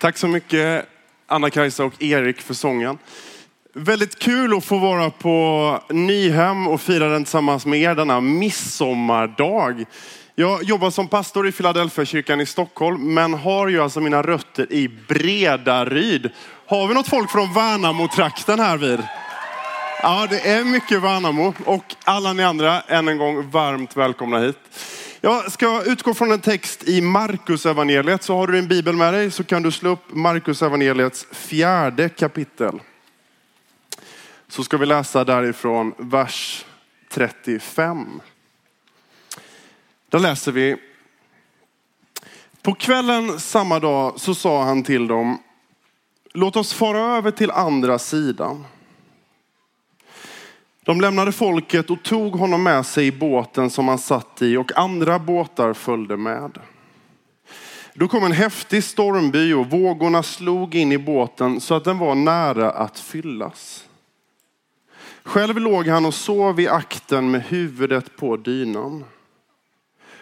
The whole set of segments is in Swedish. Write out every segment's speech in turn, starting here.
Tack så mycket Anna-Kajsa och Erik för sången. Väldigt kul att få vara på Nyhem och fira den tillsammans med er denna midsommardag. Jag jobbar som pastor i Philadelphia-kyrkan i Stockholm, men har ju alltså mina rötter i Bredaryd. Har vi något folk från Värnamo-trakten här vid? Ja, det är mycket Värnamo och alla ni andra, än en gång varmt välkomna hit. Jag ska utgå från en text i Markus evangeliet. Så har du din bibel med dig så kan du slå upp Markus evangeliets fjärde kapitel. Så ska vi läsa därifrån vers 35. Där läser vi. På kvällen samma dag så sa han till dem, låt oss fara över till andra sidan. De lämnade folket och tog honom med sig i båten som han satt i och andra båtar följde med. Då kom en häftig stormby och vågorna slog in i båten så att den var nära att fyllas. Själv låg han och sov i akten med huvudet på dynan.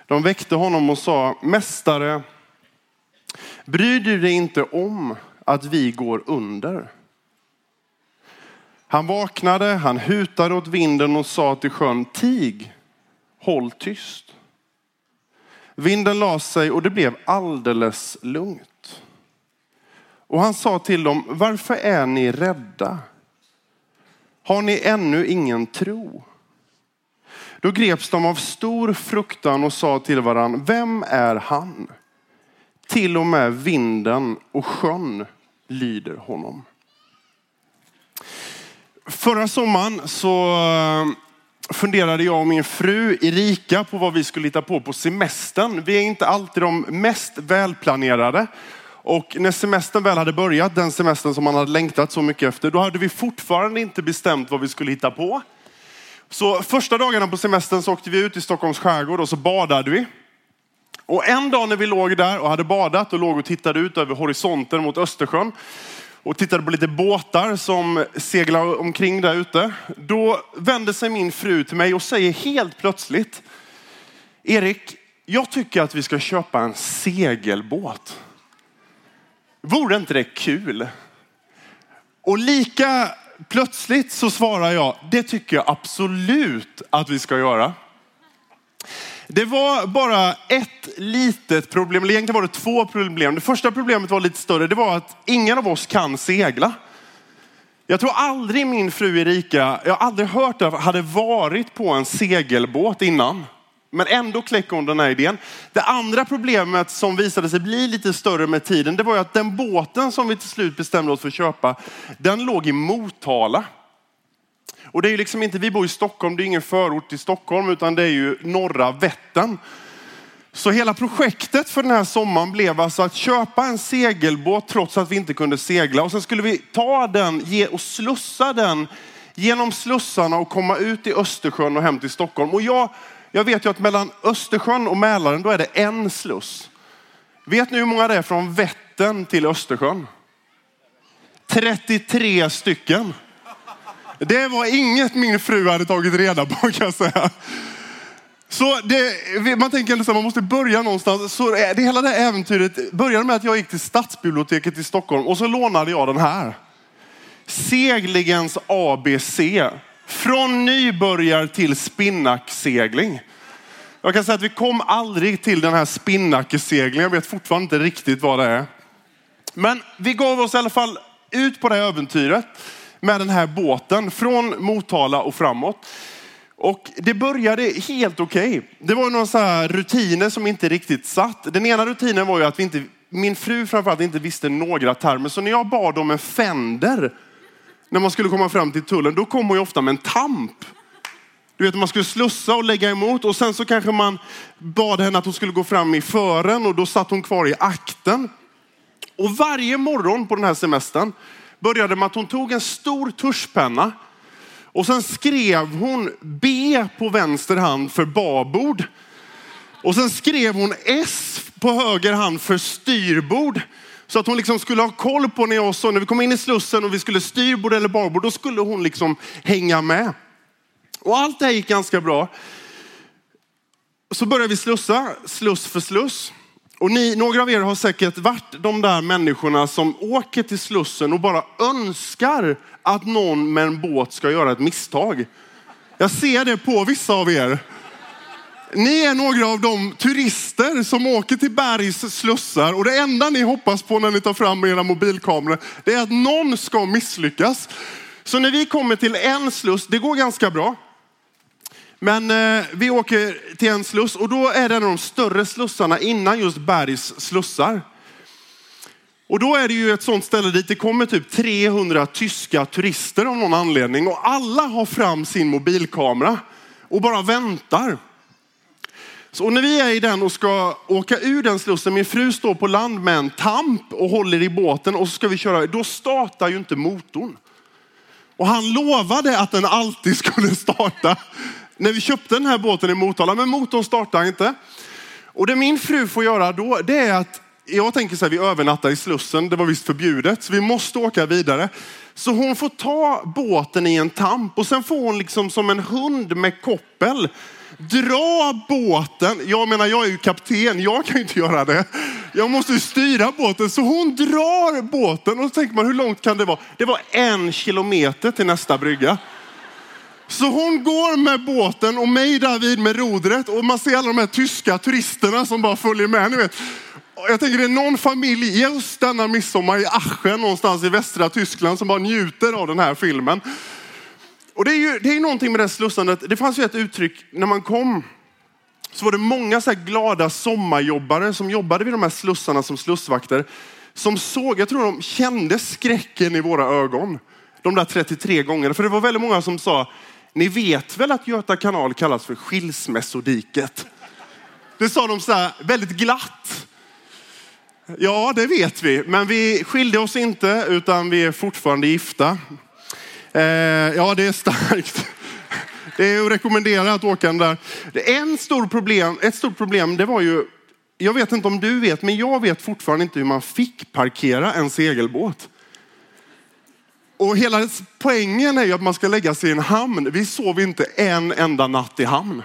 De väckte honom och sa, Mästare, bryr du dig inte om att vi går under? Han vaknade, han hutade åt vinden och sa till sjön, tig, håll tyst. Vinden la sig och det blev alldeles lugnt. Och han sa till dem, varför är ni rädda? Har ni ännu ingen tro? Då greps de av stor fruktan och sa till varandra, vem är han? Till och med vinden och sjön lyder honom. Förra sommaren så eh, funderade jag och min fru Erika på vad vi skulle hitta på på semestern. Vi är inte alltid de mest välplanerade. Och när semestern väl hade börjat, den semestern som man hade längtat så mycket efter, då hade vi fortfarande inte bestämt vad vi skulle hitta på. Så första dagarna på semestern så åkte vi ut i Stockholms skärgård och så badade vi. Och en dag när vi låg där och hade badat och låg och tittade ut över horisonten mot Östersjön och tittade på lite båtar som seglar omkring där ute. Då vände sig min fru till mig och säger helt plötsligt, Erik, jag tycker att vi ska köpa en segelbåt. Vore inte det kul? Och lika plötsligt så svarar jag, det tycker jag absolut att vi ska göra. Det var bara ett litet problem, eller egentligen var det två problem. Det första problemet var lite större. Det var att ingen av oss kan segla. Jag tror aldrig min fru Erika, jag har aldrig hört det, hade varit på en segelbåt innan. Men ändå kläcker hon den här idén. Det andra problemet som visade sig bli lite större med tiden, det var ju att den båten som vi till slut bestämde oss för att köpa, den låg i Motala. Och det är ju liksom inte, vi bor i Stockholm, det är ingen förort till Stockholm, utan det är ju norra Vättern. Så hela projektet för den här sommaren blev alltså att köpa en segelbåt trots att vi inte kunde segla. Och sen skulle vi ta den och slussa den genom slussarna och komma ut i Östersjön och hem till Stockholm. Och jag, jag vet ju att mellan Östersjön och Mälaren då är det en sluss. Vet ni hur många det är från Vättern till Östersjön? 33 stycken. Det var inget min fru hade tagit reda på kan jag säga. Så det, man tänker att man måste börja någonstans. Så det, hela det här äventyret började med att jag gick till stadsbiblioteket i Stockholm och så lånade jag den här. Seglingens ABC. Från nybörjar till spinnaksegling. Jag kan säga att vi kom aldrig till den här spinnackeseglingen. Jag vet fortfarande inte riktigt vad det är. Men vi gav oss i alla fall ut på det här äventyret med den här båten från Motala och framåt. Och det började helt okej. Okay. Det var några så här rutiner som inte riktigt satt. Den ena rutinen var ju att vi inte, min fru framförallt inte visste några termer. Så när jag bad om en fender när man skulle komma fram till tullen, då kom hon ju ofta med en tamp. Du vet, man skulle slussa och lägga emot och sen så kanske man bad henne att hon skulle gå fram i fören och då satt hon kvar i akten. Och varje morgon på den här semestern började med att hon tog en stor tuschpenna och sen skrev hon B på vänster hand för babord. Och sen skrev hon S på höger hand för styrbord. Så att hon liksom skulle ha koll på när jag så, när vi kom in i slussen och vi skulle styrbord eller babord, då skulle hon liksom hänga med. Och allt det här gick ganska bra. Så började vi slussa, sluss för sluss. Och ni, några av er har säkert varit de där människorna som åker till Slussen och bara önskar att någon med en båt ska göra ett misstag. Jag ser det på vissa av er. Ni är några av de turister som åker till Bergs slussar och det enda ni hoppas på när ni tar fram era mobilkameror, det är att någon ska misslyckas. Så när vi kommer till en sluss, det går ganska bra. Men eh, vi åker till en sluss och då är det en av de större slussarna innan just Bergs slussar. Och då är det ju ett sånt ställe dit det kommer typ 300 tyska turister av någon anledning och alla har fram sin mobilkamera och bara väntar. Så när vi är i den och ska åka ur den slussen, min fru står på land med en tamp och håller i båten och så ska vi köra, då startar ju inte motorn. Och han lovade att den alltid skulle starta när vi köpte den här båten i Motala, men motorn startade inte. Och det min fru får göra då, det är att jag tänker så här, vi övernattar i Slussen, det var visst förbjudet, så vi måste åka vidare. Så hon får ta båten i en tamp och sen får hon liksom som en hund med koppel dra båten. Jag menar, jag är ju kapten, jag kan ju inte göra det. Jag måste ju styra båten. Så hon drar båten och så tänker man, hur långt kan det vara? Det var en kilometer till nästa brygga. Så hon går med båten och mig där vid med rodret och man ser alla de här tyska turisterna som bara följer med. Ni vet. Jag tänker det är någon familj just denna midsommar i Aschen någonstans i västra Tyskland som bara njuter av den här filmen. Och det är ju det är någonting med det här slussandet. Det fanns ju ett uttryck när man kom så var det många så glada sommarjobbare som jobbade vid de här slussarna som slussvakter. Som såg, jag tror de kände skräcken i våra ögon. De där 33 gångerna. För det var väldigt många som sa, ni vet väl att Göta kanal kallas för skilsmässodiket? Det sa de så här väldigt glatt. Ja, det vet vi, men vi skilde oss inte utan vi är fortfarande gifta. Eh, ja, det är starkt. Det är att rekommendera att åka den där. En stor problem, ett stort problem, det var ju, jag vet inte om du vet, men jag vet fortfarande inte hur man fick parkera en segelbåt. Och hela poängen är ju att man ska lägga sig i en hamn. Vi sov inte en enda natt i hamn.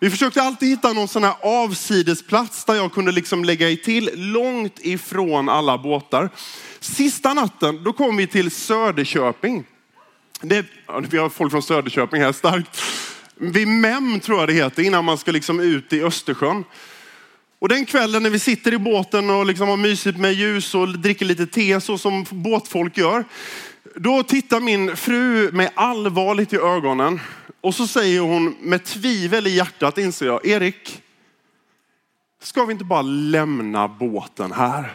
Vi försökte alltid hitta någon sån här avsidesplats där jag kunde liksom lägga i till långt ifrån alla båtar. Sista natten, då kom vi till Söderköping. Det, vi har folk från Söderköping här starkt. Vid Mem tror jag det heter, innan man ska liksom ut i Östersjön. Och den kvällen när vi sitter i båten och liksom har mysigt med ljus och dricker lite te så som båtfolk gör. Då tittar min fru med allvarligt i ögonen och så säger hon med tvivel i hjärtat inser jag, Erik, ska vi inte bara lämna båten här?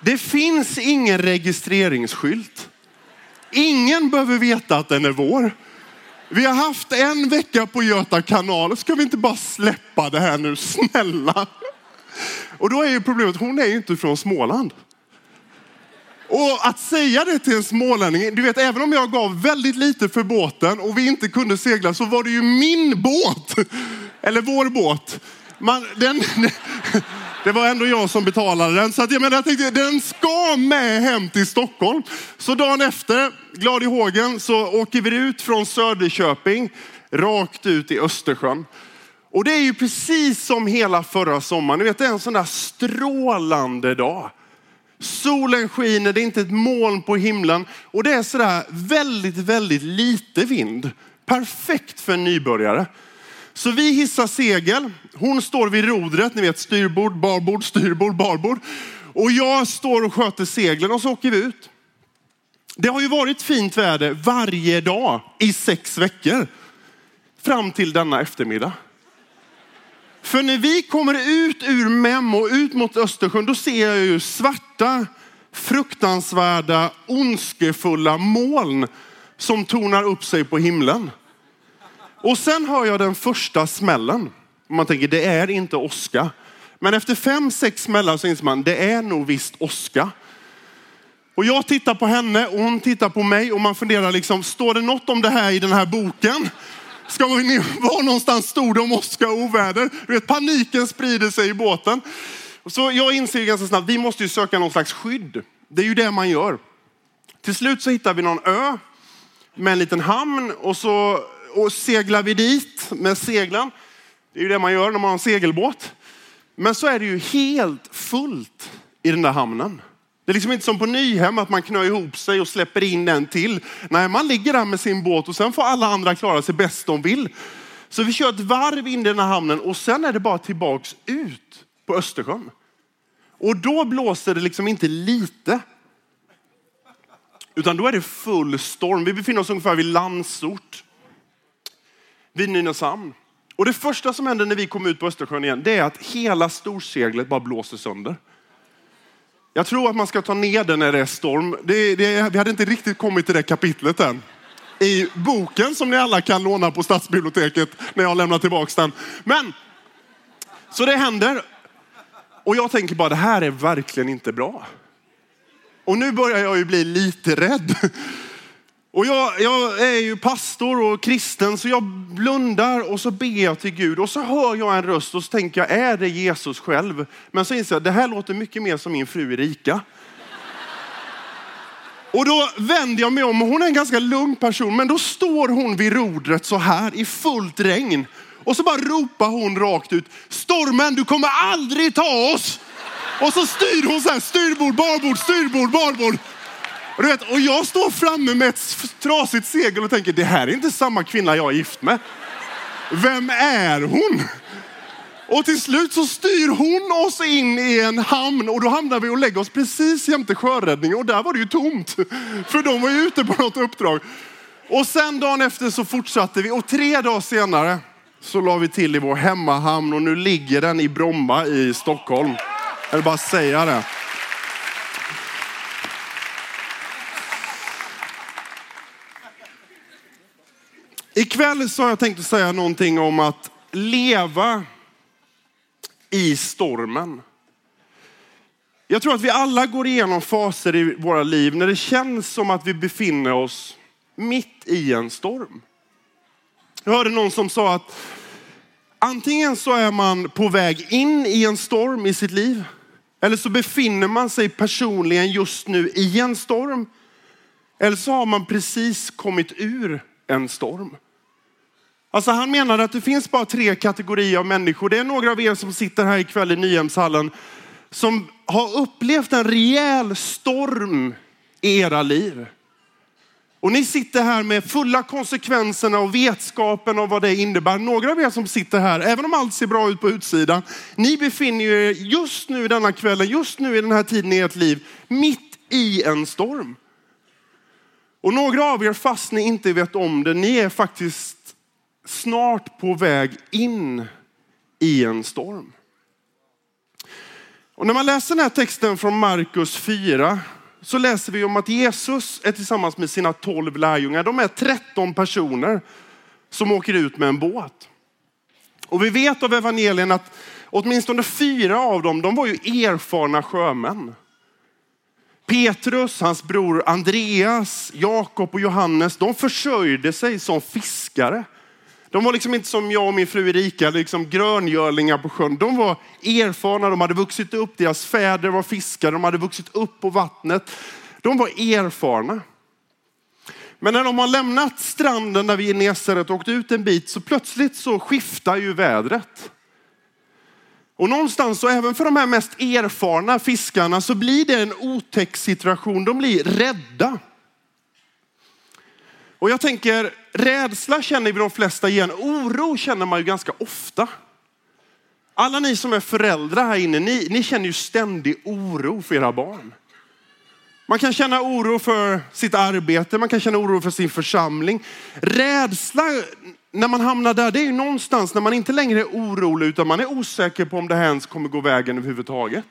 Det finns ingen registreringsskylt. Ingen behöver veta att den är vår. Vi har haft en vecka på Göta kanal. Ska vi inte bara släppa det här nu, snälla? Och då är ju problemet, hon är ju inte från Småland. Och att säga det till en smålänning, du vet även om jag gav väldigt lite för båten och vi inte kunde segla så var det ju min båt. Eller vår båt. Man, den, det var ändå jag som betalade den. Så att jag, menar, jag tänkte, den ska med hem till Stockholm. Så dagen efter, glad i hågen, så åker vi ut från Söderköping rakt ut i Östersjön. Och det är ju precis som hela förra sommaren. Ni vet, det är en sån där strålande dag. Solen skiner, det är inte ett moln på himlen och det är sådär väldigt, väldigt lite vind. Perfekt för en nybörjare. Så vi hissar segel. Hon står vid rodret, ni vet styrbord, barbord, styrbord, barbord. Och jag står och sköter seglen och så åker vi ut. Det har ju varit fint väder varje dag i sex veckor. Fram till denna eftermiddag. För när vi kommer ut ur Mem och ut mot Östersjön, då ser jag ju svarta, fruktansvärda, ondskefulla moln som tornar upp sig på himlen. Och sen hör jag den första smällen. Man tänker, det är inte åska. Men efter fem, sex smällar så inser man, det är nog visst åska. Och jag tittar på henne och hon tittar på mig och man funderar liksom, står det något om det här i den här boken? Ska ni vara någonstans stod det om åska och oväder? Du vet, paniken sprider sig i båten. Så jag inser ganska snabbt, vi måste ju söka någon slags skydd. Det är ju det man gör. Till slut så hittar vi någon ö med en liten hamn och så och seglar vi dit med seglen. Det är ju det man gör när man har en segelbåt. Men så är det ju helt fullt i den där hamnen. Det är liksom inte som på Nyhem att man knör ihop sig och släpper in en till. Nej, man ligger där med sin båt och sen får alla andra klara sig bäst de vill. Så vi kör ett varv in i den här hamnen och sen är det bara tillbaks ut på Östersjön. Och då blåser det liksom inte lite. Utan då är det full storm. Vi befinner oss ungefär vid Landsort. Vid Nynäshamn. Och det första som händer när vi kommer ut på Östersjön igen, det är att hela storseglet bara blåser sönder. Jag tror att man ska ta ner den när det är storm. Det, det, vi hade inte riktigt kommit till det kapitlet än. I boken som ni alla kan låna på stadsbiblioteket när jag lämnar tillbaka den. Men, så det händer. Och jag tänker bara, det här är verkligen inte bra. Och nu börjar jag ju bli lite rädd. Och jag, jag, är ju pastor och kristen så jag blundar och så ber jag till Gud och så hör jag en röst och så tänker jag, är det Jesus själv? Men så inser jag, det här låter mycket mer som min fru Erika. Och då vänder jag mig om och hon är en ganska lugn person, men då står hon vid rodret så här i fullt regn. Och så bara ropar hon rakt ut, stormen du kommer aldrig ta oss. Och så styr hon så här, styrbord, barbord, styrbord, barbord. Och, du vet, och jag står framme med ett trasigt segel och tänker, det här är inte samma kvinna jag är gift med. Vem är hon? Och till slut så styr hon oss in i en hamn och då hamnar vi och lägger oss precis jämte sjöräddningen och där var det ju tomt. För de var ju ute på något uppdrag. Och sen dagen efter så fortsatte vi och tre dagar senare så la vi till i vår hemmahamn och nu ligger den i Bromma i Stockholm. Jag vill bara säga det. Ikväll så har jag tänkt att säga någonting om att leva i stormen. Jag tror att vi alla går igenom faser i våra liv när det känns som att vi befinner oss mitt i en storm. Jag hörde någon som sa att antingen så är man på väg in i en storm i sitt liv eller så befinner man sig personligen just nu i en storm. Eller så har man precis kommit ur en storm. Alltså han menade att det finns bara tre kategorier av människor. Det är några av er som sitter här ikväll i Nyhemshallen som har upplevt en rejäl storm i era liv. Och ni sitter här med fulla konsekvenserna och vetskapen om vad det innebär. Några av er som sitter här, även om allt ser bra ut på utsidan, ni befinner er just nu denna kvällen, just nu i den här tiden i ert liv, mitt i en storm. Och några av er, fast ni inte vet om det, ni är faktiskt snart på väg in i en storm. Och när man läser den här texten från Markus 4 så läser vi om att Jesus är tillsammans med sina tolv lärjungar. De är 13 personer som åker ut med en båt. Och vi vet av evangelien att åtminstone fyra av dem, de var ju erfarna sjömän. Petrus, hans bror Andreas, Jakob och Johannes, de försörjde sig som fiskare. De var liksom inte som jag och min fru Erika, liksom gröngörlingar på sjön. De var erfarna, de hade vuxit upp, deras fäder var fiskare, de hade vuxit upp på vattnet. De var erfarna. Men när de har lämnat stranden där vi är Nesaret och åkt ut en bit så plötsligt så skiftar ju vädret. Och någonstans, så även för de här mest erfarna fiskarna, så blir det en otäck situation. De blir rädda. Och jag tänker, rädsla känner vi de flesta igen. Oro känner man ju ganska ofta. Alla ni som är föräldrar här inne, ni, ni känner ju ständig oro för era barn. Man kan känna oro för sitt arbete, man kan känna oro för sin församling. Rädsla, när man hamnar där, det är ju någonstans när man inte längre är orolig utan man är osäker på om det här ens kommer gå vägen överhuvudtaget.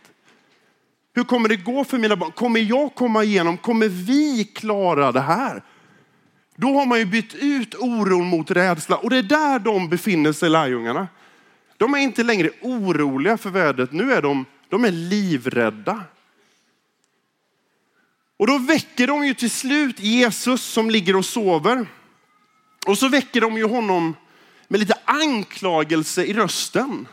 Hur kommer det gå för mina barn? Kommer jag komma igenom? Kommer vi klara det här? Då har man ju bytt ut oron mot rädsla och det är där de befinner sig, lärjungarna. De är inte längre oroliga för vädret, nu är de, de är livrädda. Och då väcker de ju till slut Jesus som ligger och sover. Och så väcker de ju honom med lite anklagelse i rösten.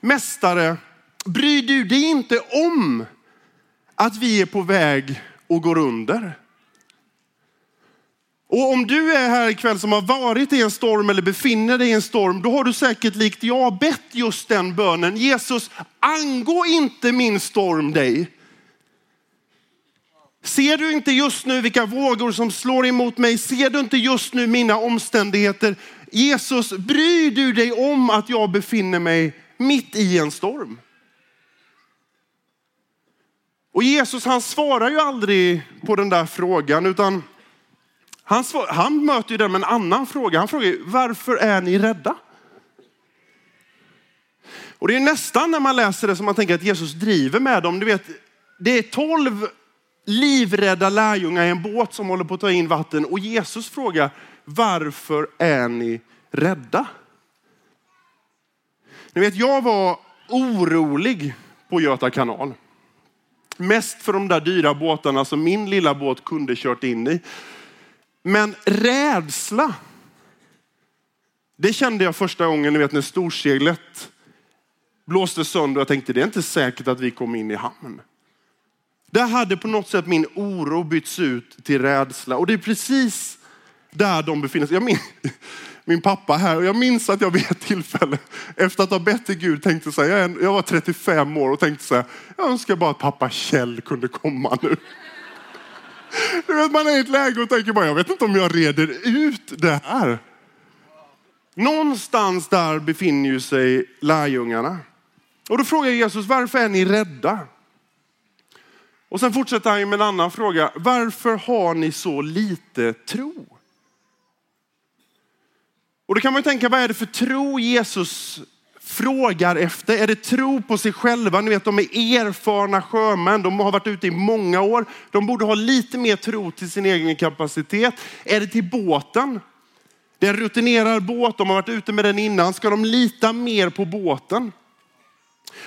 Mästare, bryr du dig inte om att vi är på väg och går under? Och om du är här ikväll som har varit i en storm eller befinner dig i en storm, då har du säkert likt jag bett just den bönen. Jesus, angå inte min storm dig. Ser du inte just nu vilka vågor som slår emot mig? Ser du inte just nu mina omständigheter? Jesus, bryr du dig om att jag befinner mig mitt i en storm? Och Jesus han svarar ju aldrig på den där frågan utan han, svar, han möter ju den med en annan fråga. Han frågar varför är ni rädda? Och det är nästan när man läser det som man tänker att Jesus driver med dem. Du vet, det är tolv livrädda lärjungar i en båt som håller på att ta in vatten och Jesus frågar varför är ni rädda? Ni vet, jag var orolig på Göta kanal. Mest för de där dyra båtarna som min lilla båt kunde kört in i. Men rädsla, det kände jag första gången, ni vet när storseglet blåste sönder och jag tänkte det är inte säkert att vi kommer in i hamn. Där hade på något sätt min oro bytts ut till rädsla och det är precis där de befinner sig. Jag min, min pappa här och jag minns att jag vid ett tillfälle efter att ha bett till Gud tänkte så här, jag var 35 år och tänkte så här, jag önskar bara att pappa Kjell kunde komma nu. Man är i ett läge och tänker bara, jag vet inte om jag reder ut det här. Någonstans där befinner ju sig lärjungarna. Och då frågar Jesus, varför är ni rädda? Och sen fortsätter han med en annan fråga. Varför har ni så lite tro? Och då kan man tänka, vad är det för tro Jesus frågar efter? Är det tro på sig själva? Ni vet, de är erfarna sjömän. De har varit ute i många år. De borde ha lite mer tro till sin egen kapacitet. Är det till båten? Det är en rutinerad båt. De har varit ute med den innan. Ska de lita mer på båten?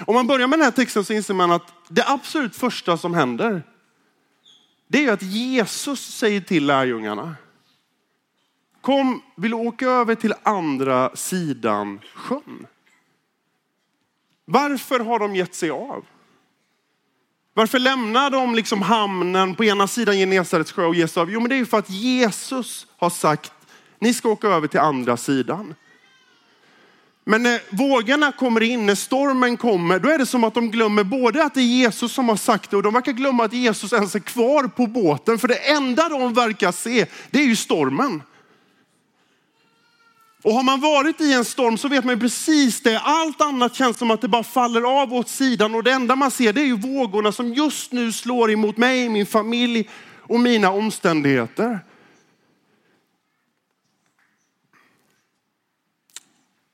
Om man börjar med den här texten så inser man att det absolut första som händer, det är att Jesus säger till lärjungarna, kom, vill du åka över till andra sidan sjön. Varför har de gett sig av? Varför lämnar de liksom hamnen på ena sidan Genesarets sjö och ger sig av? Jo, men det är för att Jesus har sagt, ni ska åka över till andra sidan. Men när vågorna kommer in, när stormen kommer, då är det som att de glömmer både att det är Jesus som har sagt det och de verkar glömma att Jesus ens är kvar på båten. För det enda de verkar se, det är ju stormen. Och har man varit i en storm så vet man precis det. Allt annat känns som att det bara faller av åt sidan och det enda man ser det är ju vågorna som just nu slår emot mig, min familj och mina omständigheter.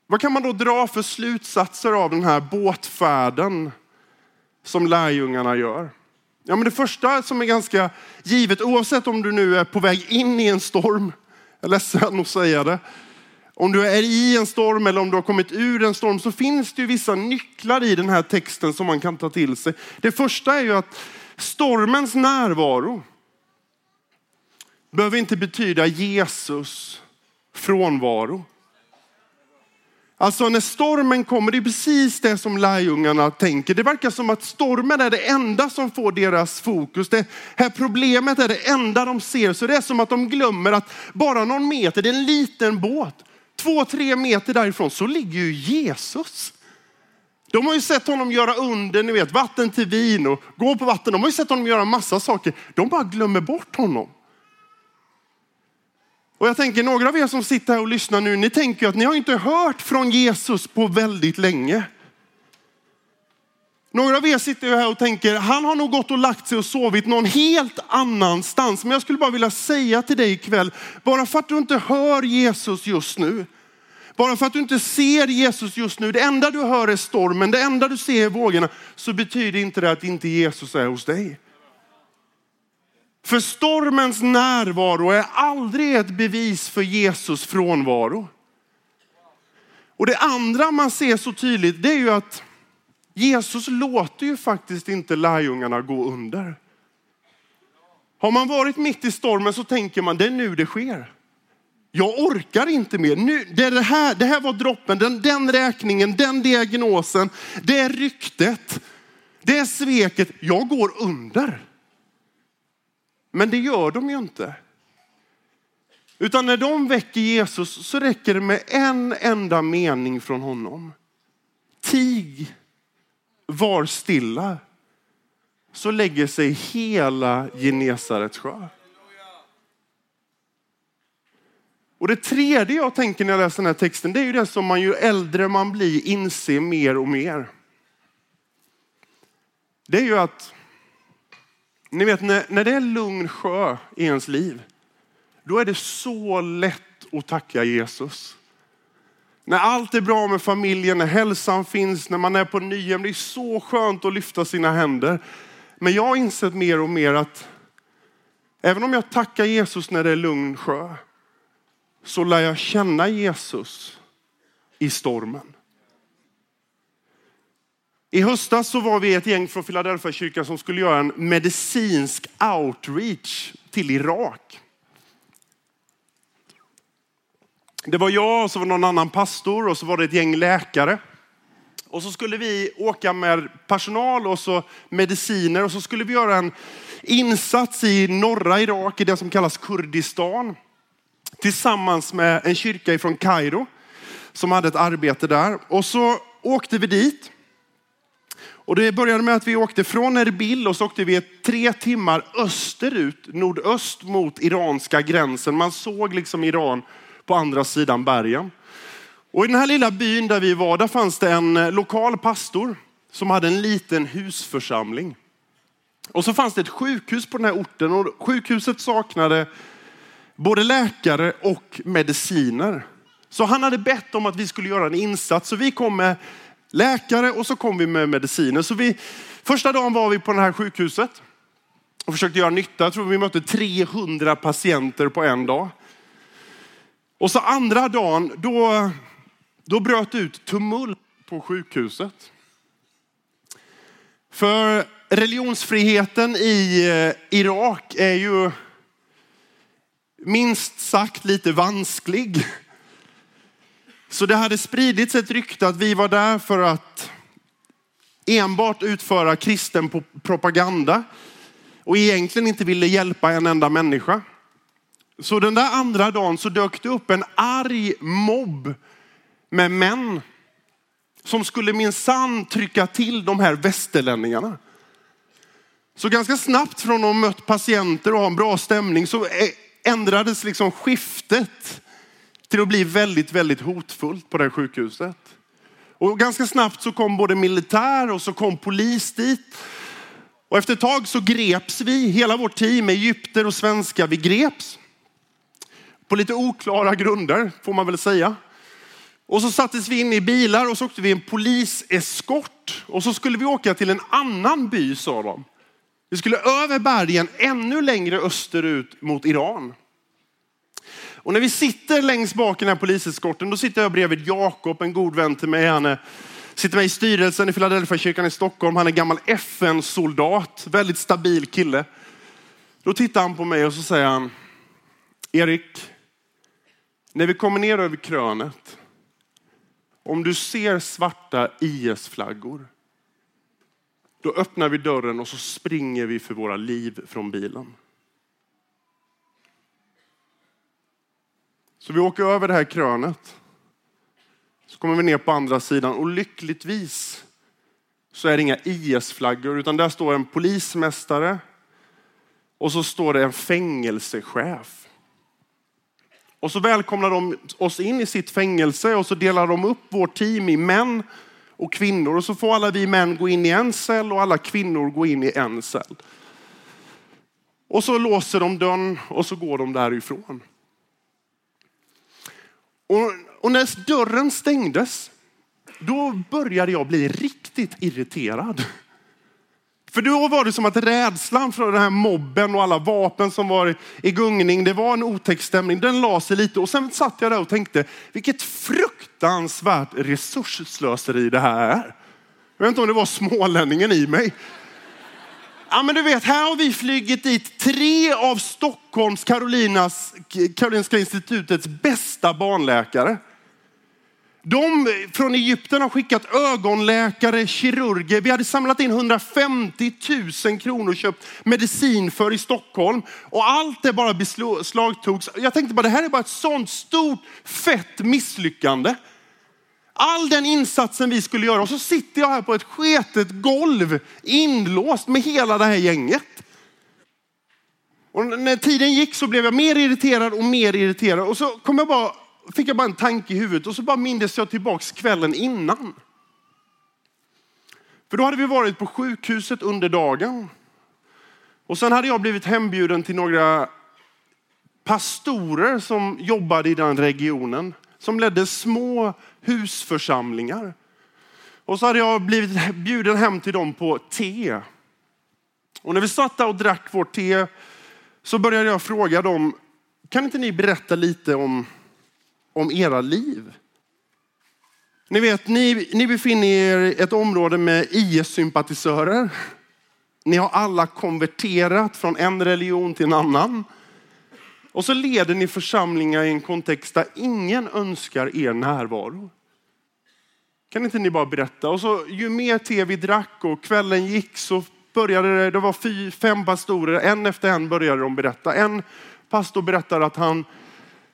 Vad kan man då dra för slutsatser av den här båtfärden som lärjungarna gör? Ja, men det första som är ganska givet, oavsett om du nu är på väg in i en storm, jag är ledsen att säga det, om du är i en storm eller om du har kommit ur en storm så finns det ju vissa nycklar i den här texten som man kan ta till sig. Det första är ju att stormens närvaro behöver inte betyda Jesus frånvaro. Alltså när stormen kommer, det är precis det som lärjungarna tänker. Det verkar som att stormen är det enda som får deras fokus. Det här problemet är det enda de ser. Så det är som att de glömmer att bara någon meter, det är en liten båt. Två, tre meter därifrån så ligger ju Jesus. De har ju sett honom göra under, ni vet vatten till vin och gå på vatten. De har ju sett honom göra massa saker. De bara glömmer bort honom. Och jag tänker några av er som sitter här och lyssnar nu, ni tänker att ni har inte hört från Jesus på väldigt länge. Några av er sitter ju här och tänker, han har nog gått och lagt sig och sovit någon helt annanstans. Men jag skulle bara vilja säga till dig ikväll, bara för att du inte hör Jesus just nu, bara för att du inte ser Jesus just nu, det enda du hör är stormen, det enda du ser är vågorna, så betyder inte det att inte Jesus är hos dig. För stormens närvaro är aldrig ett bevis för Jesus frånvaro. Och det andra man ser så tydligt, det är ju att Jesus låter ju faktiskt inte lärjungarna gå under. Har man varit mitt i stormen så tänker man, det är nu det sker. Jag orkar inte mer. Nu, det, det, här, det här var droppen, den, den räkningen, den diagnosen, det ryktet, det sveket. Jag går under. Men det gör de ju inte. Utan när de väcker Jesus så räcker det med en enda mening från honom. Tig, var stilla. Så lägger sig hela Genesarets sjö. Och det tredje jag tänker när jag läser den här texten, det är ju det som man ju äldre man blir inser mer och mer. Det är ju att, ni vet när, när det är lugn sjö i ens liv, då är det så lätt att tacka Jesus. När allt är bra med familjen, när hälsan finns, när man är på Nyhem. Det är så skönt att lyfta sina händer. Men jag har insett mer och mer att även om jag tackar Jesus när det är lugn sjö, så lär jag känna Jesus i stormen. I höstas så var vi ett gäng från Philadelphia kyrkan som skulle göra en medicinsk outreach till Irak. Det var jag och så var någon annan pastor och så var det ett gäng läkare. Och så skulle vi åka med personal och så mediciner och så skulle vi göra en insats i norra Irak i det som kallas Kurdistan. Tillsammans med en kyrka ifrån Kairo som hade ett arbete där. Och så åkte vi dit. Och det började med att vi åkte från Erbil och så åkte vi tre timmar österut, nordöst mot iranska gränsen. Man såg liksom Iran på andra sidan bergen. Och i den här lilla byn där vi var, där fanns det en eh, lokal pastor som hade en liten husförsamling. Och så fanns det ett sjukhus på den här orten och sjukhuset saknade både läkare och mediciner. Så han hade bett om att vi skulle göra en insats. Så vi kom med läkare och så kom vi med mediciner. Så vi, första dagen var vi på det här sjukhuset och försökte göra nytta. Jag tror vi mötte 300 patienter på en dag. Och så andra dagen, då, då bröt ut tumult på sjukhuset. För religionsfriheten i eh, Irak är ju minst sagt lite vansklig. Så det hade spridits ett rykte att vi var där för att enbart utföra kristen propaganda och egentligen inte ville hjälpa en enda människa. Så den där andra dagen så dök det upp en arg mobb med män som skulle minsann trycka till de här västerlänningarna. Så ganska snabbt från att ha mött patienter och ha en bra stämning så ändrades liksom skiftet till att bli väldigt, väldigt hotfullt på det här sjukhuset. Och ganska snabbt så kom både militär och så kom polis dit. Och efter ett tag så greps vi, hela vårt team, egypter och svenskar, vi greps. På lite oklara grunder får man väl säga. Och så sattes vi in i bilar och så åkte vi en poliseskort. Och så skulle vi åka till en annan by sa de. Vi skulle över bergen ännu längre österut mot Iran. Och när vi sitter längst bak i den här poliseskorten, då sitter jag bredvid Jakob, en god vän till mig. Han är, sitter med i styrelsen i Philadelphia kyrkan i Stockholm. Han är gammal FN-soldat, väldigt stabil kille. Då tittar han på mig och så säger han, Erik, när vi kommer ner över krönet, om du ser svarta IS-flaggor, då öppnar vi dörren och så springer vi för våra liv från bilen. Så vi åker över det här krönet. Så kommer vi ner på andra sidan och lyckligtvis så är det inga IS-flaggor utan där står en polismästare och så står det en fängelsechef. Och så välkomnar de oss in i sitt fängelse och så delar de upp vårt team i män och kvinnor. Och så får alla vi män gå in i en cell och alla kvinnor gå in i en cell. Och så låser de dörren och så går de därifrån. Och, och när dörren stängdes, då började jag bli riktigt irriterad. För då var det som att rädslan för den här mobben och alla vapen som var i gungning, det var en otäck stämning. Den la sig lite och sen satt jag där och tänkte, vilket fruktansvärt resursslöseri det här är. Jag vet inte om det var smålänningen i mig. Ja, men du vet, här har vi flygit dit tre av Stockholms Karolinas, Karolinska institutets bästa barnläkare. De från Egypten har skickat ögonläkare, kirurger. Vi hade samlat in 150 000 kronor och köpt medicin för i Stockholm. Och allt det bara beslagtogs. Jag tänkte bara, det här är bara ett sånt stort, fett misslyckande. All den insatsen vi skulle göra och så sitter jag här på ett sketet golv inlåst med hela det här gänget. Och när tiden gick så blev jag mer irriterad och mer irriterad och så kom jag bara fick jag bara en tanke i huvudet och så bara mindes jag tillbaks kvällen innan. För då hade vi varit på sjukhuset under dagen. Och sen hade jag blivit hembjuden till några pastorer som jobbade i den regionen. Som ledde små husförsamlingar. Och så hade jag blivit bjuden hem till dem på te. Och när vi satt där och drack vårt te så började jag fråga dem, kan inte ni berätta lite om om era liv. Ni vet, ni, ni befinner er i ett område med IS-sympatisörer. Ni har alla konverterat från en religion till en annan. Och så leder ni församlingar i en kontext där ingen önskar er närvaro. Kan inte ni bara berätta? Och så ju mer te vi drack och kvällen gick så började det, det var fy, fem pastorer, en efter en började de berätta. En pastor berättade att han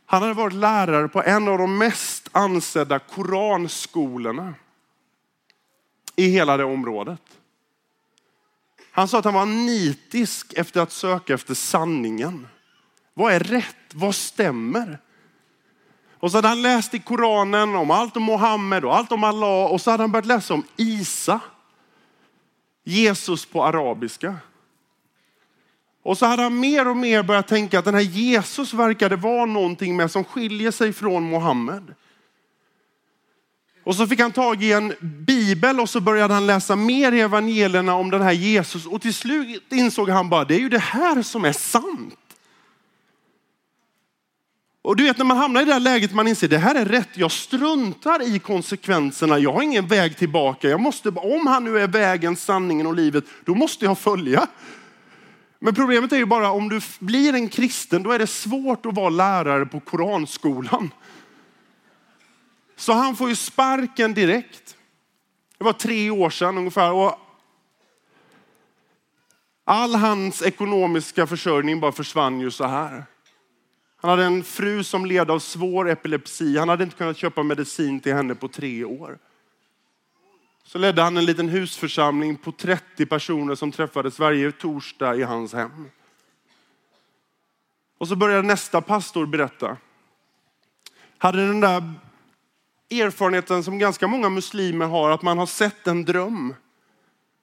han hade varit lärare på en av de mest ansedda koranskolorna i hela det området. Han sa att han var nitisk efter att söka efter sanningen. Vad är rätt? Vad stämmer? Och så hade han läst i Koranen om allt om Mohammed och allt om Allah och så hade han börjat läsa om Isa. Jesus på arabiska. Och så hade han mer och mer börjat tänka att den här Jesus verkade vara någonting med som skiljer sig från Mohammed. Och så fick han tag i en bibel och så började han läsa mer i evangelierna om den här Jesus. Och till slut insåg han bara, det är ju det här som är sant. Och du vet när man hamnar i det här läget man inser det här är rätt. Jag struntar i konsekvenserna. Jag har ingen väg tillbaka. Jag måste, om han nu är vägen, sanningen och livet, då måste jag följa. Men problemet är ju bara om du blir en kristen, då är det svårt att vara lärare på koranskolan. Så han får ju sparken direkt. Det var tre år sedan ungefär. Och all hans ekonomiska försörjning bara försvann ju så här. Han hade en fru som led av svår epilepsi. Han hade inte kunnat köpa medicin till henne på tre år så ledde han en liten husförsamling på 30 personer som träffades varje torsdag i hans hem. Och så började nästa pastor berätta. Hade den där erfarenheten som ganska många muslimer har, att man har sett en dröm.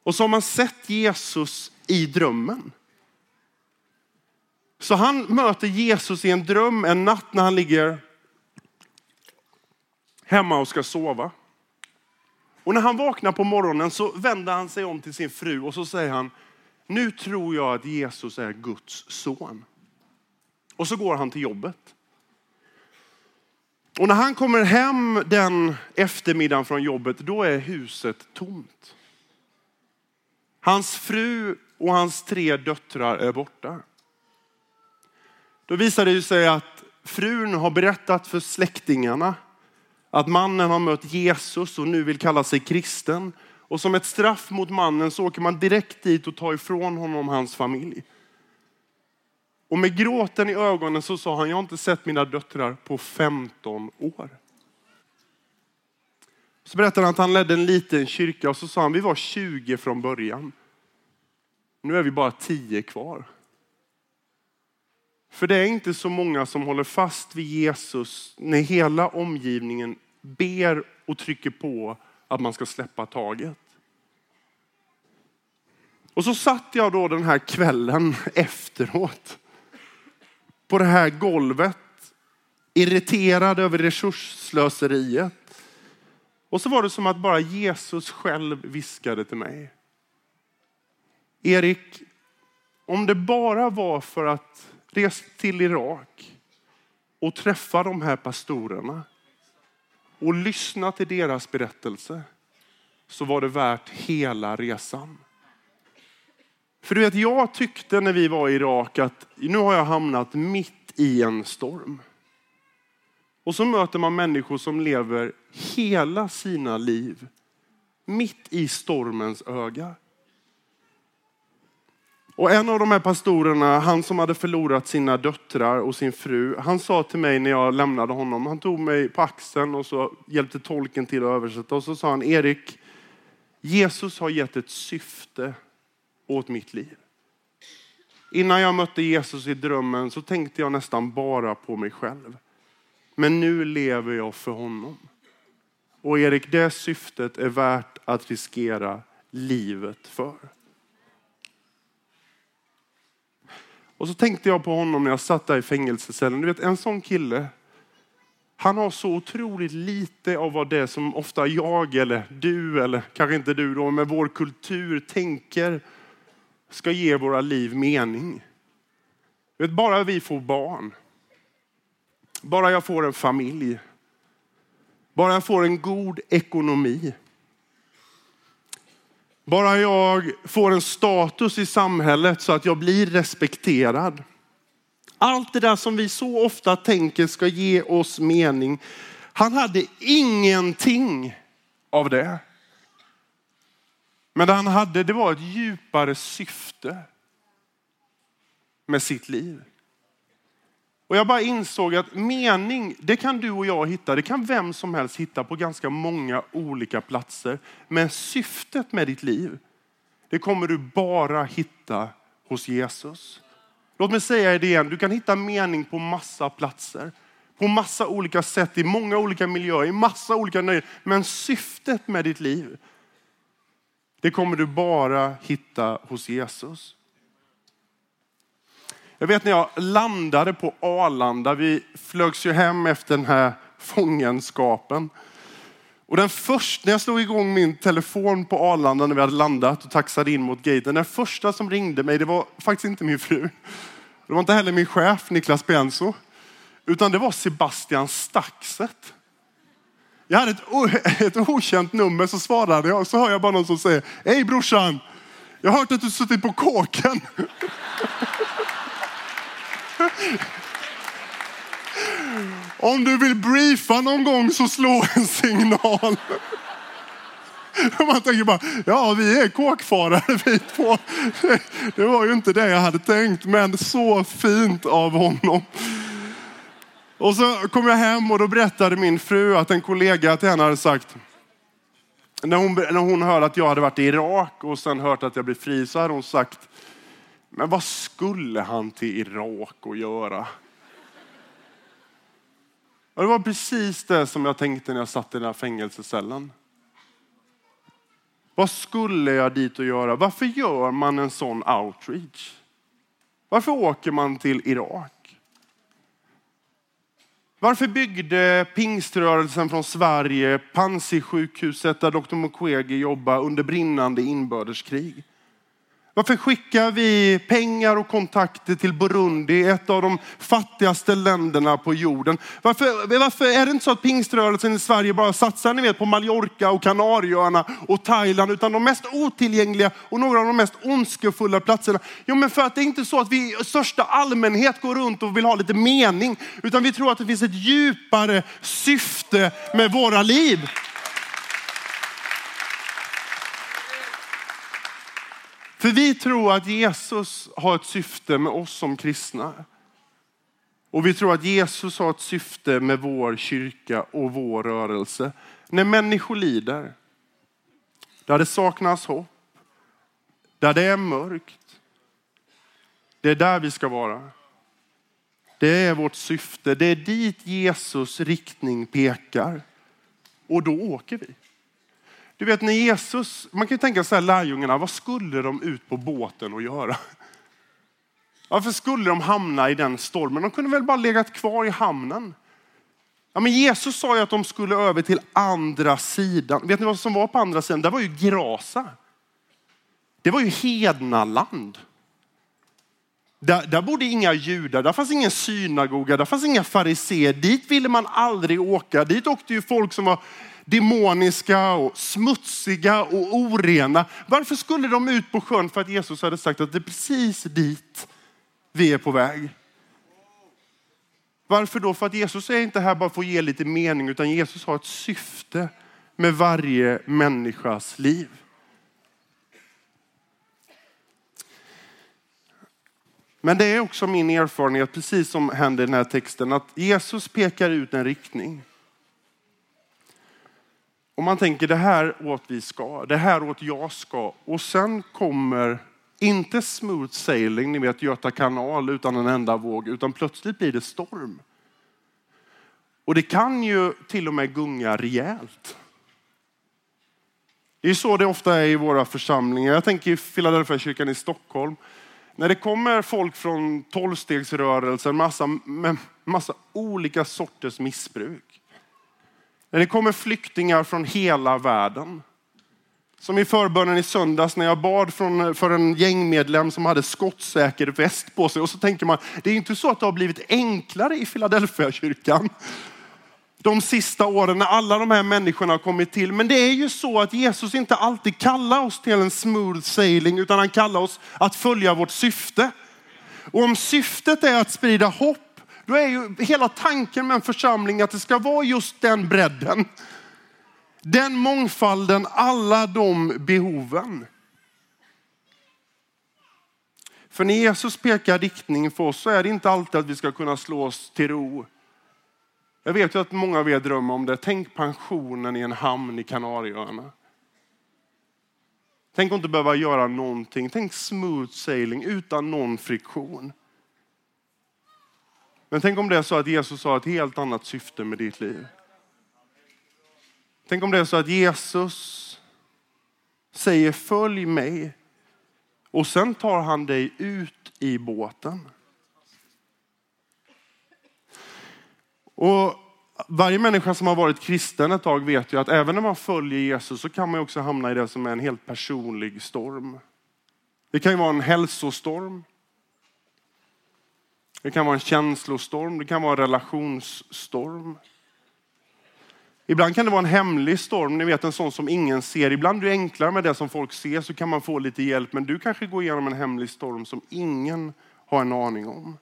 Och så har man sett Jesus i drömmen. Så han möter Jesus i en dröm en natt när han ligger hemma och ska sova. Och när han vaknar på morgonen så vänder han sig om till sin fru och så säger han, nu tror jag att Jesus är Guds son. Och så går han till jobbet. Och när han kommer hem den eftermiddagen från jobbet, då är huset tomt. Hans fru och hans tre döttrar är borta. Då visar det sig att frun har berättat för släktingarna att mannen har mött Jesus och nu vill kalla sig kristen. Och som ett straff mot mannen så åker man direkt dit och tar ifrån honom hans familj. Och med gråten i ögonen så sa han, jag har inte sett mina döttrar på 15 år. Så berättade han att han ledde en liten kyrka och så sa han, vi var 20 från början. Nu är vi bara 10 kvar. För det är inte så många som håller fast vid Jesus när hela omgivningen ber och trycker på att man ska släppa taget. Och så satt jag då den här kvällen efteråt på det här golvet, irriterad över resursslöseriet. Och så var det som att bara Jesus själv viskade till mig. Erik, om det bara var för att Res till Irak och träffa de här pastorerna och lyssna till deras berättelse så var det värt hela resan. För du vet, jag tyckte när vi var i Irak att nu har jag hamnat mitt i en storm. Och så möter man människor som lever hela sina liv mitt i stormens öga. Och en av de här pastorerna, han som hade förlorat sina döttrar och sin fru, han sa till mig när jag lämnade honom, han tog mig på axeln och så hjälpte tolken till att översätta och så sa han, Erik, Jesus har gett ett syfte åt mitt liv. Innan jag mötte Jesus i drömmen så tänkte jag nästan bara på mig själv. Men nu lever jag för honom. Och Erik, det syftet är värt att riskera livet för. Och så tänkte jag på honom när jag satt där i fängelsecellen. Du vet en sån kille, han har så otroligt lite av vad det som ofta jag eller du eller kanske inte du då, men vår kultur tänker ska ge våra liv mening. Du vet, bara vi får barn, bara jag får en familj, bara jag får en god ekonomi, bara jag får en status i samhället så att jag blir respekterad. Allt det där som vi så ofta tänker ska ge oss mening. Han hade ingenting av det. Men det han hade, det var ett djupare syfte med sitt liv. Och jag bara insåg att mening, det kan du och jag hitta. Det kan vem som helst hitta på ganska många olika platser. Men syftet med ditt liv, det kommer du bara hitta hos Jesus. Låt mig säga det igen, du kan hitta mening på massa platser. På massa olika sätt, i många olika miljöer, i massa olika nöjen. Men syftet med ditt liv, det kommer du bara hitta hos Jesus. Jag vet när jag landade på Arlanda, vi flögs ju hem efter den här fångenskapen. Och den första, när jag slog igång min telefon på Arlanda när vi hade landat och taxade in mot gaten, den första som ringde mig, det var faktiskt inte min fru. Det var inte heller min chef Niklas Benso, utan det var Sebastian Staxet. Jag hade ett, ett okänt nummer så svarade jag och så hör jag bara någon som säger, hej brorsan, jag har hört att du suttit på kåken. Om du vill briefa någon gång så slå en signal. Man tänker bara, ja vi är kåkfarare vi två. Det var ju inte det jag hade tänkt, men så fint av honom. Och så kom jag hem och då berättade min fru att en kollega till henne hade sagt, när hon, när hon hörde att jag hade varit i Irak och sen hört att jag blev fri så hade hon sagt, men vad skulle han till Irak och göra? Och det var precis det som jag tänkte när jag satt i den här fängelsecellen. Vad skulle jag dit och göra? Varför gör man en sån outreach? Varför åker man till Irak? Varför byggde pingströrelsen från Sverige Panzisjukhuset där Dr Mukwege jobbade under brinnande inbördeskrig? Varför skickar vi pengar och kontakter till Burundi, ett av de fattigaste länderna på jorden? Varför, varför är det inte så att pingströrelsen i Sverige bara satsar ni vet, på Mallorca och Kanarieöarna och Thailand, utan de mest otillgängliga och några av de mest ondskefulla platserna? Jo, men för att det är inte så att vi i största allmänhet går runt och vill ha lite mening, utan vi tror att det finns ett djupare syfte med våra liv. För vi tror att Jesus har ett syfte med oss som kristna. Och vi tror att Jesus har ett syfte med vår kyrka och vår rörelse. När människor lider, där det saknas hopp, där det är mörkt. Det är där vi ska vara. Det är vårt syfte. Det är dit Jesus riktning pekar. Och då åker vi. Du vet när Jesus, man kan ju tänka sig lärjungarna, vad skulle de ut på båten och göra? Varför skulle de hamna i den stormen? De kunde väl bara legat kvar i hamnen. Ja, men Jesus sa ju att de skulle över till andra sidan. Vet ni vad som var på andra sidan? Det var ju Grasa. Det var ju hednaland. Där, där bodde inga judar, där fanns ingen synagoga, där fanns inga fariséer. Dit ville man aldrig åka. Dit åkte ju folk som var demoniska och smutsiga och orena. Varför skulle de ut på sjön? För att Jesus hade sagt att det är precis dit vi är på väg. Varför då? För att Jesus är inte här bara för att ge lite mening, utan Jesus har ett syfte med varje människas liv. Men det är också min erfarenhet, precis som händer i den här texten, att Jesus pekar ut en riktning. Och man tänker det här åt vi ska, det här åt jag ska. Och sen kommer inte smooth sailing, ni vet Göta kanal utan en enda våg, utan plötsligt blir det storm. Och det kan ju till och med gunga rejält. Det är så det ofta är i våra församlingar. Jag tänker i Philadelphia kyrkan i Stockholm. När det kommer folk från tolvstegsrörelsen, massa, med massa olika sorters missbruk. När det kommer flyktingar från hela världen. Som i förbönen i söndags när jag bad för en gängmedlem som hade skottsäker väst på sig. Och så tänker man, det är inte så att det har blivit enklare i Philadelphia kyrkan de sista åren när alla de här människorna har kommit till. Men det är ju så att Jesus inte alltid kallar oss till en smooth sailing utan han kallar oss att följa vårt syfte. Och om syftet är att sprida hopp, då är ju hela tanken med en församling att det ska vara just den bredden. Den mångfalden, alla de behoven. För när Jesus pekar riktning för oss så är det inte alltid att vi ska kunna slå oss till ro jag vet ju att många av er drömmer om det. Tänk pensionen i en hamn i Kanarieöarna. Tänk att inte behöva göra någonting. Tänk smooth sailing utan någon friktion. Men tänk om det är så att Jesus har ett helt annat syfte med ditt liv. Tänk om det är så att Jesus säger följ mig och sen tar han dig ut i båten. Och varje människa som har varit kristen ett tag vet ju att även när man följer Jesus så kan man också hamna i det som är en helt personlig storm. Det kan ju vara en hälsostorm. Det kan vara en känslostorm, det kan vara en relationsstorm. Ibland kan det vara en hemlig storm, ni vet en sån som ingen ser. Ibland är det enklare med det som folk ser så kan man få lite hjälp. Men du kanske går igenom en hemlig storm som ingen har en aning om.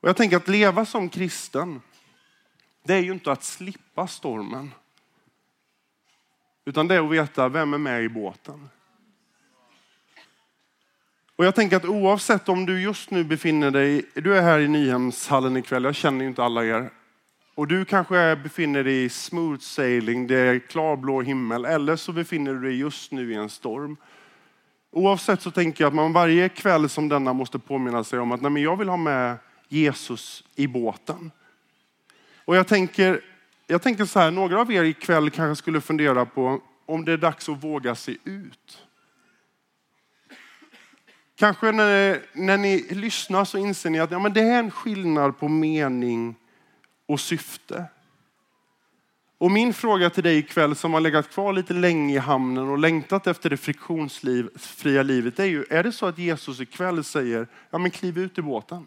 Och jag tänker att leva som kristen, det är ju inte att slippa stormen. Utan det är att veta vem är med i båten. Och jag tänker att oavsett om du just nu befinner dig, du är här i Nyhemshallen ikväll, jag känner ju inte alla er. Och du kanske befinner dig i smooth sailing, det är klarblå himmel, eller så befinner du dig just nu i en storm. Oavsett så tänker jag att man varje kväll som denna måste påminna sig om att nej, men jag vill ha med Jesus i båten. Och jag tänker, jag tänker så här, några av er ikväll kanske skulle fundera på om det är dags att våga sig ut. Kanske när, när ni lyssnar så inser ni att ja, men det är en skillnad på mening och syfte. Och min fråga till dig ikväll som har legat kvar lite länge i hamnen och längtat efter det friktionsfria livet är ju, är det så att Jesus ikväll säger, ja men kliv ut i båten.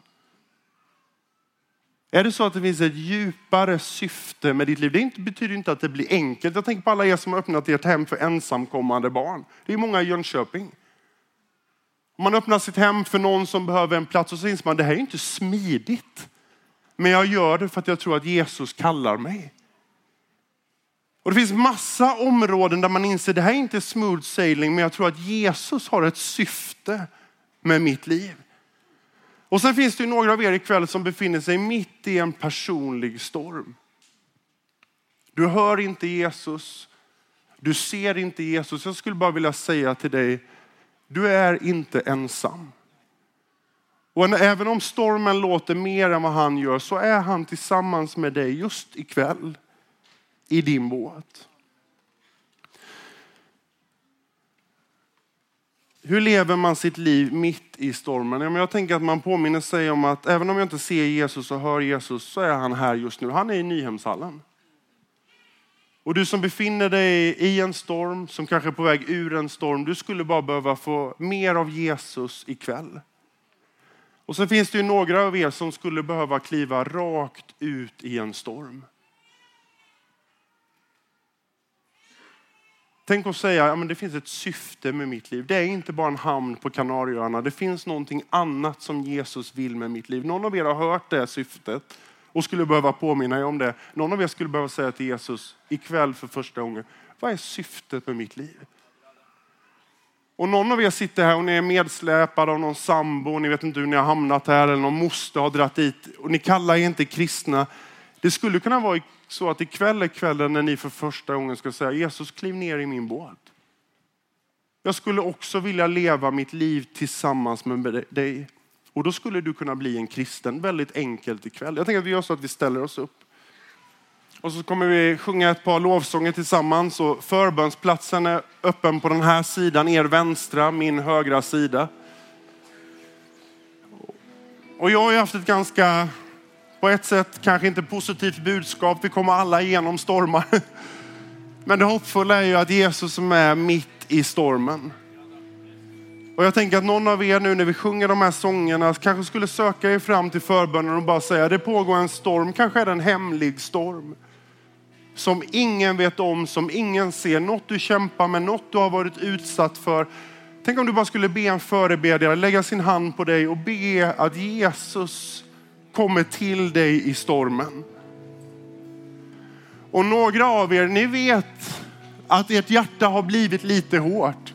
Är det så att det finns ett djupare syfte med ditt liv? Det betyder inte att det blir enkelt. Jag tänker på alla er som har öppnat ert hem för ensamkommande barn. Det är många i Jönköping. Man öppnar sitt hem för någon som behöver en plats och så inser man att det här är inte smidigt. Men jag gör det för att jag tror att Jesus kallar mig. Och Det finns massa områden där man inser att det här är inte smooth sailing, men jag tror att Jesus har ett syfte med mitt liv. Och sen finns det ju några av er ikväll som befinner sig mitt i en personlig storm. Du hör inte Jesus. Du ser inte Jesus. Jag skulle bara vilja säga till dig, du är inte ensam. Och även om stormen låter mer än vad han gör så är han tillsammans med dig just ikväll i din båt. Hur lever man sitt liv mitt i stormen? Jag tänker att man påminner sig om att även om jag inte ser Jesus och hör Jesus så är han här just nu. Han är i Nyhemshallen. Och du som befinner dig i en storm, som kanske är på väg ur en storm, du skulle bara behöva få mer av Jesus ikväll. Och så finns det ju några av er som skulle behöva kliva rakt ut i en storm. Tänk att säga, ja, det finns ett syfte med mitt liv. Det är inte bara en hamn på Kanarieöarna. Det finns någonting annat som Jesus vill med mitt liv. Någon av er har hört det syftet och skulle behöva påminna er om det. Någon av er skulle behöva säga till Jesus ikväll för första gången, vad är syftet med mitt liv? Och någon av er sitter här och ni är medsläpade av någon sambo, och ni vet inte hur ni har hamnat här, eller någon moster har dragit dit och ni kallar er inte kristna. Det skulle kunna vara så att ikväll är kvällen när ni för första gången ska säga Jesus kliv ner i min båt. Jag skulle också vilja leva mitt liv tillsammans med dig. Och då skulle du kunna bli en kristen väldigt enkelt ikväll. Jag tänker att vi gör så att vi ställer oss upp. Och så kommer vi sjunga ett par lovsånger tillsammans. Och förbönsplatsen är öppen på den här sidan, er vänstra, min högra sida. Och jag har ju haft ett ganska, på ett sätt kanske inte positivt budskap. Vi kommer alla igenom stormar. Men det hoppfulla är ju att Jesus som är mitt i stormen. Och jag tänker att någon av er nu när vi sjunger de här sångerna kanske skulle söka er fram till förbönen och bara säga det pågår en storm, kanske är det en hemlig storm. Som ingen vet om, som ingen ser, något du kämpar med, något du har varit utsatt för. Tänk om du bara skulle be en förebedjare lägga sin hand på dig och be att Jesus kommer till dig i stormen. Och några av er, ni vet att ert hjärta har blivit lite hårt.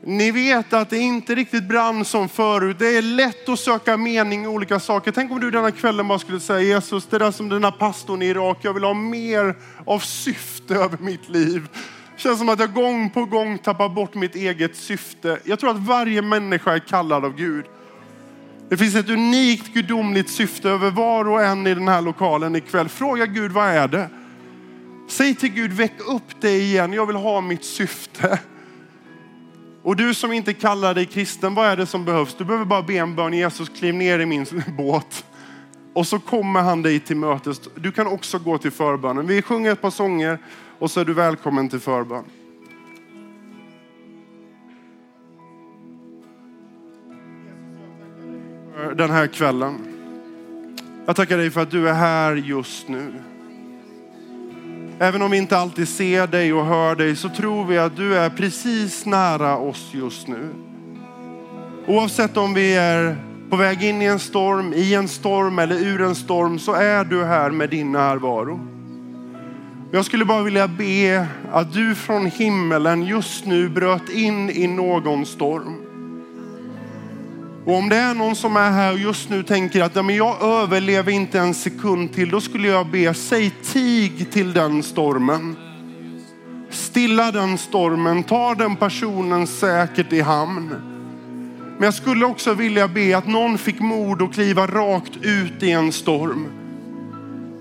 Ni vet att det inte riktigt brann som förut. Det är lätt att söka mening i olika saker. Tänk om du denna kvällen bara skulle säga Jesus, det där som den här pastorn i Irak, jag vill ha mer av syfte över mitt liv. Det känns som att jag gång på gång tappar bort mitt eget syfte. Jag tror att varje människa är kallad av Gud. Det finns ett unikt gudomligt syfte över var och en i den här lokalen ikväll. Fråga Gud, vad är det? Säg till Gud, väck upp dig igen. Jag vill ha mitt syfte. Och du som inte kallar dig kristen, vad är det som behövs? Du behöver bara be en bön. Jesus, kliv ner i min båt. Och så kommer han dig till mötes. Du kan också gå till förbönen. Vi sjunger ett par sånger och så är du välkommen till förbön. Den här kvällen. Jag tackar dig för att du är här just nu. Även om vi inte alltid ser dig och hör dig så tror vi att du är precis nära oss just nu. Oavsett om vi är på väg in i en storm, i en storm eller ur en storm så är du här med din närvaro. Jag skulle bara vilja be att du från himmelen just nu bröt in i någon storm. Och om det är någon som är här och just nu tänker att ja, men jag överlever inte en sekund till, då skulle jag be, säg tig till den stormen. Stilla den stormen, ta den personen säkert i hamn. Men jag skulle också vilja be att någon fick mod att kliva rakt ut i en storm.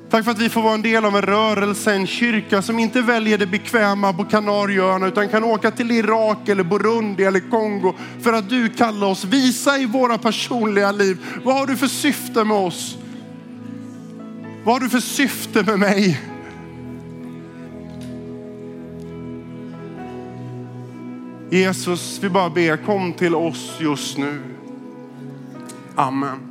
Tack för att vi får vara en del av en rörelse, en kyrka som inte väljer det bekväma på Kanarieöarna utan kan åka till Irak eller Burundi eller Kongo för att du kallar oss. Visa i våra personliga liv, vad har du för syfte med oss? Vad har du för syfte med mig? Jesus, vi bara ber, kom till oss just nu. Amen.